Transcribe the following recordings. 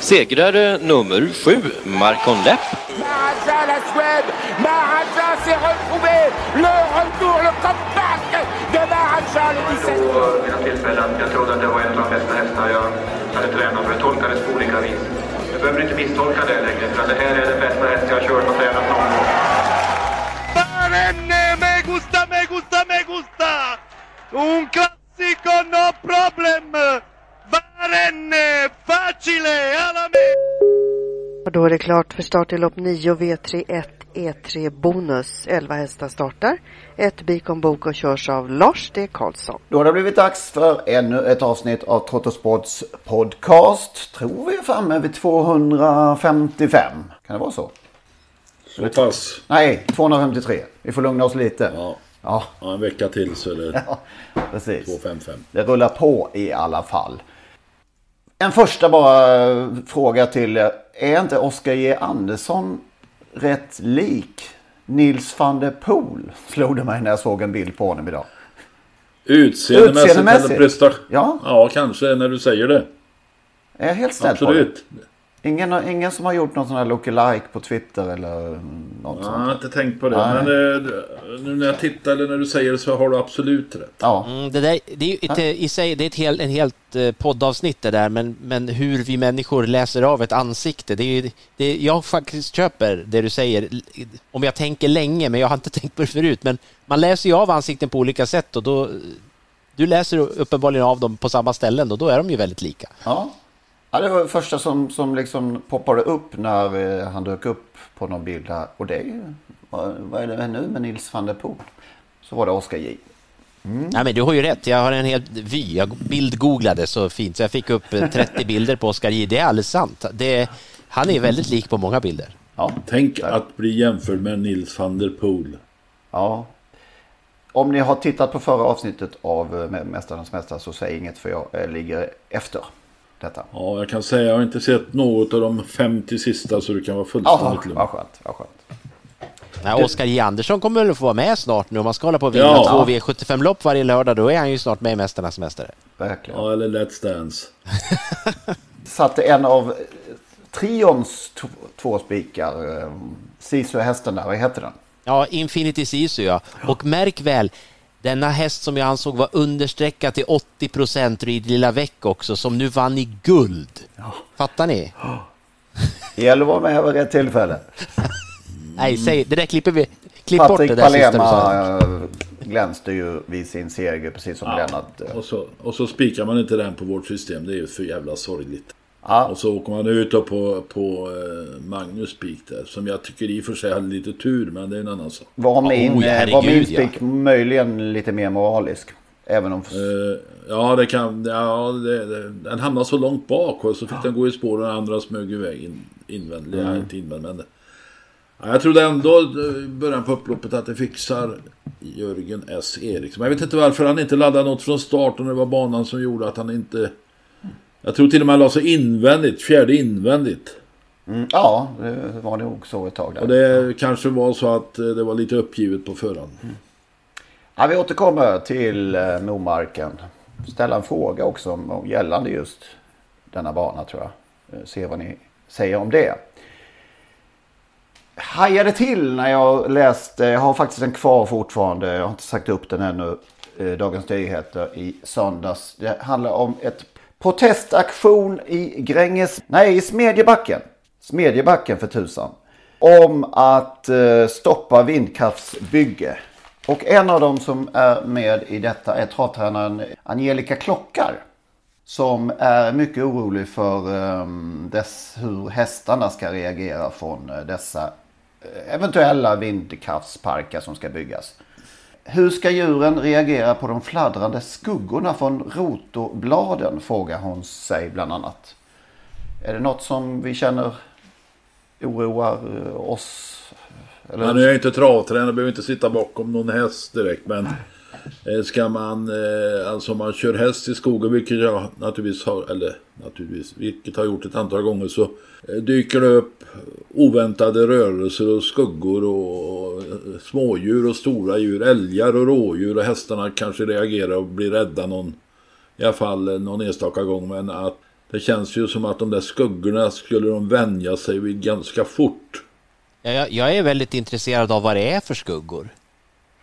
Segrare nummer sju, Marcon Lepp. Maharaja, la Suède, Maharaja s'est retrouvé, le retour, le comeback de Maharaja le 17. På mina tillfällen, jag trodde att det var en av de bästa hästar jag hade tränat för. Jag tolkade det på olika vis. Jag behöver inte misstolka det längre, för det här är den bästa häst jag har kört och tränat någon gång. Barenne, me gusta, me gusta, me gusta! Un classico, no problem! Barenne, facile, alla me! Och då är det klart för start i lopp 9 V31 E3 Bonus. 11 hästar startar. Ett Bikon Boko körs av Lars D. Karlsson. Då har det blivit dags för ännu ett avsnitt av Trottosports podcast. Tror vi är framme vid 255. Kan det vara så? Så pass. Nej, 253. Vi får lugna oss lite. Ja. Ja, ja, en vecka till så är det ja precis. 255. Det rullar på i alla fall. En första bara fråga till er. Är inte Oskar J. Andersson rätt lik Nils van der Poel? Slog det mig när jag såg en bild på honom idag. Utseendemässigt, Utseendemässigt? eller prestation? Ja. Ja, kanske när du säger det. Är jag helt snäll på det? Ingen, ingen som har gjort någon sån här lookalike på Twitter eller något Jag sånt? har inte tänkt på det. Nej. Men eh, nu när jag tittar eller när du säger det så har du absolut rätt. Ja. Mm, det, där, det är ju ett, i sig, det är ett helt, en helt eh, poddavsnitt det där, men, men hur vi människor läser av ett ansikte, det är ju, det, jag faktiskt köper det du säger, om jag tänker länge, men jag har inte tänkt på det förut, men man läser ju av ansikten på olika sätt och då, du läser uppenbarligen av dem på samma ställen och då är de ju väldigt lika. Ja. Ja, det var det första som, som liksom poppade upp när eh, han dök upp på någon bild här. Och det är ju, vad, vad är det nu med Nils van der Poel? Så var det Oskar J. Nej, men du har ju rätt, jag har en hel vy, jag bildgooglade så fint så jag fick upp eh, 30 bilder på Oskar J. Det är alldeles sant. Det, han är väldigt lik på många bilder. Ja. Tänk att bli jämförd med Nils van der Poel. ja. Om ni har tittat på förra avsnittet av eh, Mästarnas Mästare så säg inget för jag eh, ligger efter detta. Ja, jag kan säga jag har inte sett något av de 50 sista så du kan vara fullständigt lugn. vad skönt, vad skönt. Nej, Oskar J. Andersson kommer väl få vara med snart nu om man ska hålla på och vinna Ja. två V75-lopp varje lördag, då är han ju snart med i Mästarnas Mästare. Verkligen. Ja, eller Let's Dance. Satte en av eh, trions två spikar. eh, Sisu-hästen där, vad heter den? Ja, Infinity Sisu ja. Och märk väl, denna häst som jag ansåg var understreckad till 80 procent Ryd Lilla Väck också, som nu vann i guld. Fattar ni? Det gäller att vara med vid rätt tillfälle. Nej, säg, det där klipper vi. Klipp bort Patrik det där. Palema eh, glänste ju vid sin seger precis som Lennart. eh, Och så, och så spikar man inte den på vårt system. Det är ju för jävla sorgligt. Ja. Och så åker man ut då på, på eh, Magnus spik där. Som jag tycker i och för sig hade lite tur, men det är en annan sak. Var min, Oh, ja, eh, var min herregud, ja. spik möjligen lite mer moralisk? Även om... Eh, ja, det kan... Ja, det, det, den hamnade så långt bak och så fick den gå i spåren och andra smög iväg in, invändigt. Mm. Ja, inte invändigt, men... det- Ja, jag trodde ändå i början på upploppet att det fixar Jörgen S. Eriksson. Men jag vet inte varför han inte laddade något från start och det var banan som gjorde att han inte... Jag tror till och med han la sig invändigt, fjärde invändigt. Mm, ja, det var nog så ett tag där. Och det kanske var så att eh, det var lite uppgivet på förhand. Ja, vi återkommer till eh, Momarken. Ställa en fråga också om, gällande just denna bana tror jag. Eh, Se vad ni säger om det. Hajade till när jag läste, jag har faktiskt en kvar fortfarande, jag har inte sagt upp den ännu. eh, Dagens Nyheter i söndags. Det handlar om ett protestaktion i Gränges, nej i Smedjebacken. Smedjebacken för tusan. om att eh, stoppa vindkraftsbygge. Och en av dem som är med i detta är travtränaren Angelica Klockar. Som är mycket orolig för eh, dess, hur hästarna ska reagera från eh, dessa eh, eventuella vindkraftsparker som ska byggas. Hur ska djuren reagera på de fladdrande skuggorna från rotorbladen? Frågar hon sig bland annat. Är det något som vi känner oroar eh, oss? Eller? Ja, nu är jag inte travtränare, behöver inte sitta bakom någon häst direkt. Men ska man, eh, alltså om man kör häst i skogen, vilket jag naturligtvis har, eller naturligtvis, vilket har gjort ett antal gånger, så eh, dyker det upp oväntade rörelser och skuggor och smådjur och stora djur, älgar och rådjur och hästarna kanske reagerar och blir rädda någon, i alla fall någon enstaka gång. Men att det känns ju som att de där skuggorna skulle de vänja sig vid ganska fort. Jag, jag är väldigt intresserad av vad det är för skuggor.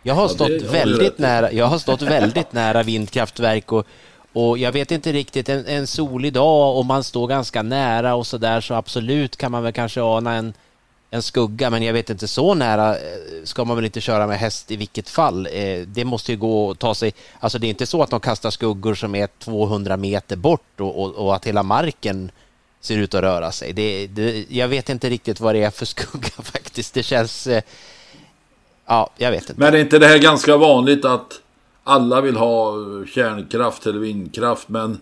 Jag har stått, ja, väldigt, nära, jag har stått väldigt nära vindkraftverk och, och jag vet inte riktigt, en, en solig dag och man står ganska nära och så där så absolut kan man väl kanske ana en, en skugga men jag vet inte så nära eh, ska man väl inte köra med häst i vilket fall. Eh, det måste ju gå att ta sig, alltså det är inte så att de kastar skuggor som är 200 meter bort och, och, och att hela marken ser ut att röra sig. Det, det, jag vet inte riktigt vad det är för skugga faktiskt. Det känns... Eh, ja, jag vet inte. Men är inte det här ganska vanligt att alla vill ha kärnkraft eller vindkraft men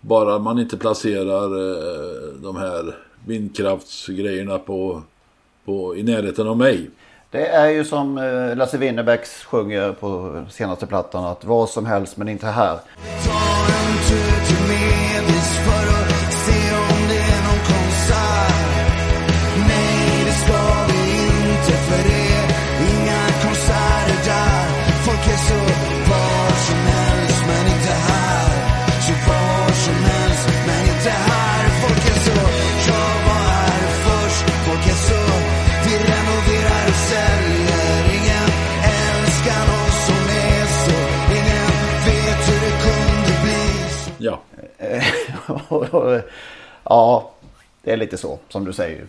bara man inte placerar eh, de här vindkraftsgrejerna på, på, i närheten av mig. Det är ju som eh, Lasse Winnerbäcks sjunger på senaste plattan att vad som helst men inte här. ja, det är lite så som du säger.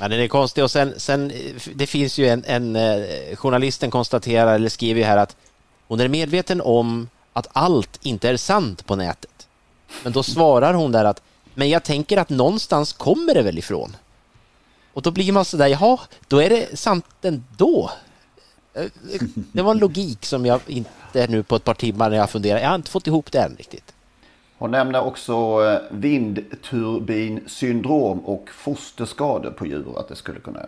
Ja, den är konstig och sen, sen det finns ju en, en eh, journalisten konstaterar eller skriver här att hon är medveten om att allt inte är sant på nätet. Men då svarar hon där att men jag tänker att någonstans kommer det väl ifrån. Och då blir man sådär, jaha, då är det sant ändå. Eh, eh, det var en logik som jag inte nu på ett par timmar när jag funderar, jag har inte fått ihop det än riktigt. Hon nämner också eh, vindturbinsyndrom och fosterskador på djur. Att det skulle kunna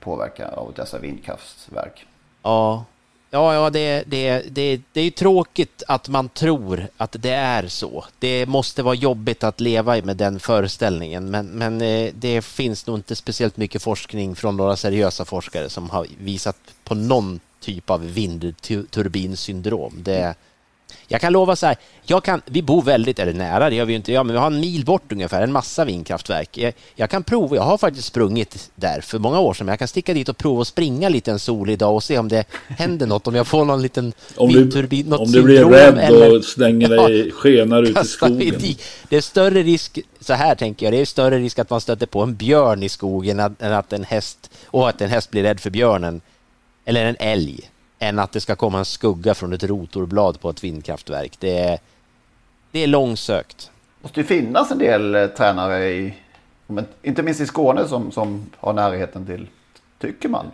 påverka av dessa vindkraftverk. Ja, ja, ja det, det, det, det är ju tråkigt att man tror att det är så. Det måste vara jobbigt att leva med den föreställningen. Men, men eh, det finns nog inte speciellt mycket forskning från några seriösa forskare som har visat på någon typ av vindturbinsyndrom. Det, jag kan lova så här, jag kan, vi bor väldigt, eller nära, det gör vi inte, ja, men vi har en mil bort ungefär, en massa vindkraftverk. Jag, jag, kan prova, jag har faktiskt sprungit där för många år sedan, men jag kan sticka dit och prova att springa lite en solig dag och se om det händer något, om jag får någon liten om vindturbin, något Om du blir rädd eller, och slänger dig, ja, skenar ut i skogen. Det är större risk, så här tänker jag, det är större risk att man stöter på en björn i skogen än att en häst, och att en häst blir rädd för björnen, eller en älg än att det ska komma en skugga från ett rotorblad på ett vindkraftverk. Det är, det är långsökt. Det måste ju finnas en del eh, tränare i, inte minst i Skåne som, som har närheten till, tycker man.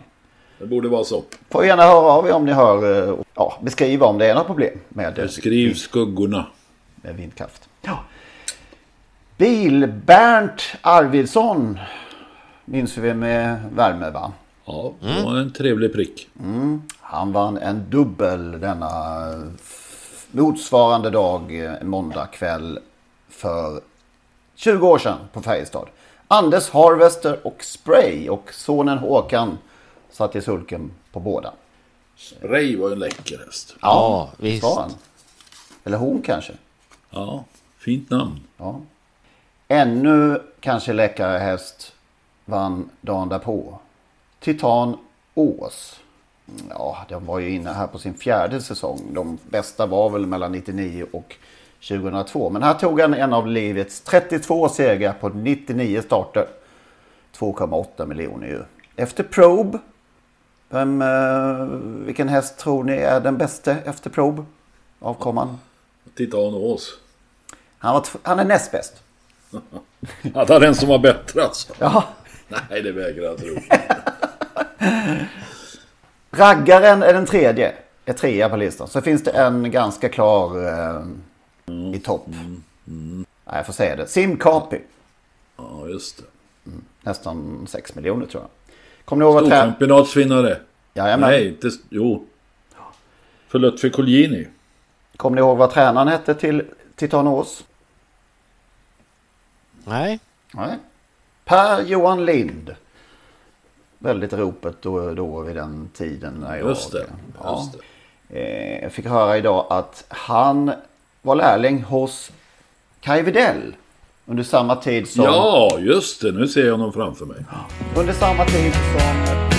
Det borde vara så. Får gärna höra av er om ni hör, eh, ja, beskriva om det är några problem med Beskriv skuggorna. Med vindkraft. Ja. Bil-Bernt Arvidsson minns vi med värme va? Ja, det var en trevlig prick. Mm. Han vann en dubbel denna motsvarande dag, eh, måndag kväll för 20 år sedan på Färjestad. Anders Harvester och Spray och sonen Håkan satt i sulken på båda. Spray var en läcker häst. Ja, ja visst. Han. Eller hon kanske. Ja, fint namn. Ja. Ännu kanske läckare häst vann dagen därpå. Titan Ås. Ja, de var ju inne här på sin fjärde säsong. De bästa var väl mellan 99 och 2002. Men här tog han en av livets 32 segrar på 99 starter. 2,8 miljoner ju. Efter Probe. Vem, eh, vilken häst tror ni är den bästa efter Probe? Avkomman. Titan Ås. Han, var han är näst bäst. Att han är den som var bättre alltså? Ja. Nej, det vägrar jag tro. Raggaren är den tredje. Är trea på listan. Så finns det en ganska klar eh, i topp. Mm. Nej, jag får säga det. Simkapi. Ja, just det. Mm. Nästan 6 miljoner tror jag. Kommer ni ihåg vad trä... Storchampionatsvinnare. Jajamän. Nej, inte... Jo. För Lutfi Colgjini. Kommer ni ihåg vad tränaren hette till Titanås? Nej. Nej. Per Johan Lind. Väldigt ropet då, då vid den tiden. När jag, Just det. Ja, Just det. eh, jag fick höra idag att han var lärling hos Kaj Widell. Under samma tid som... Ja, just det. Nu ser jag honom framför mig. Under samma tid som...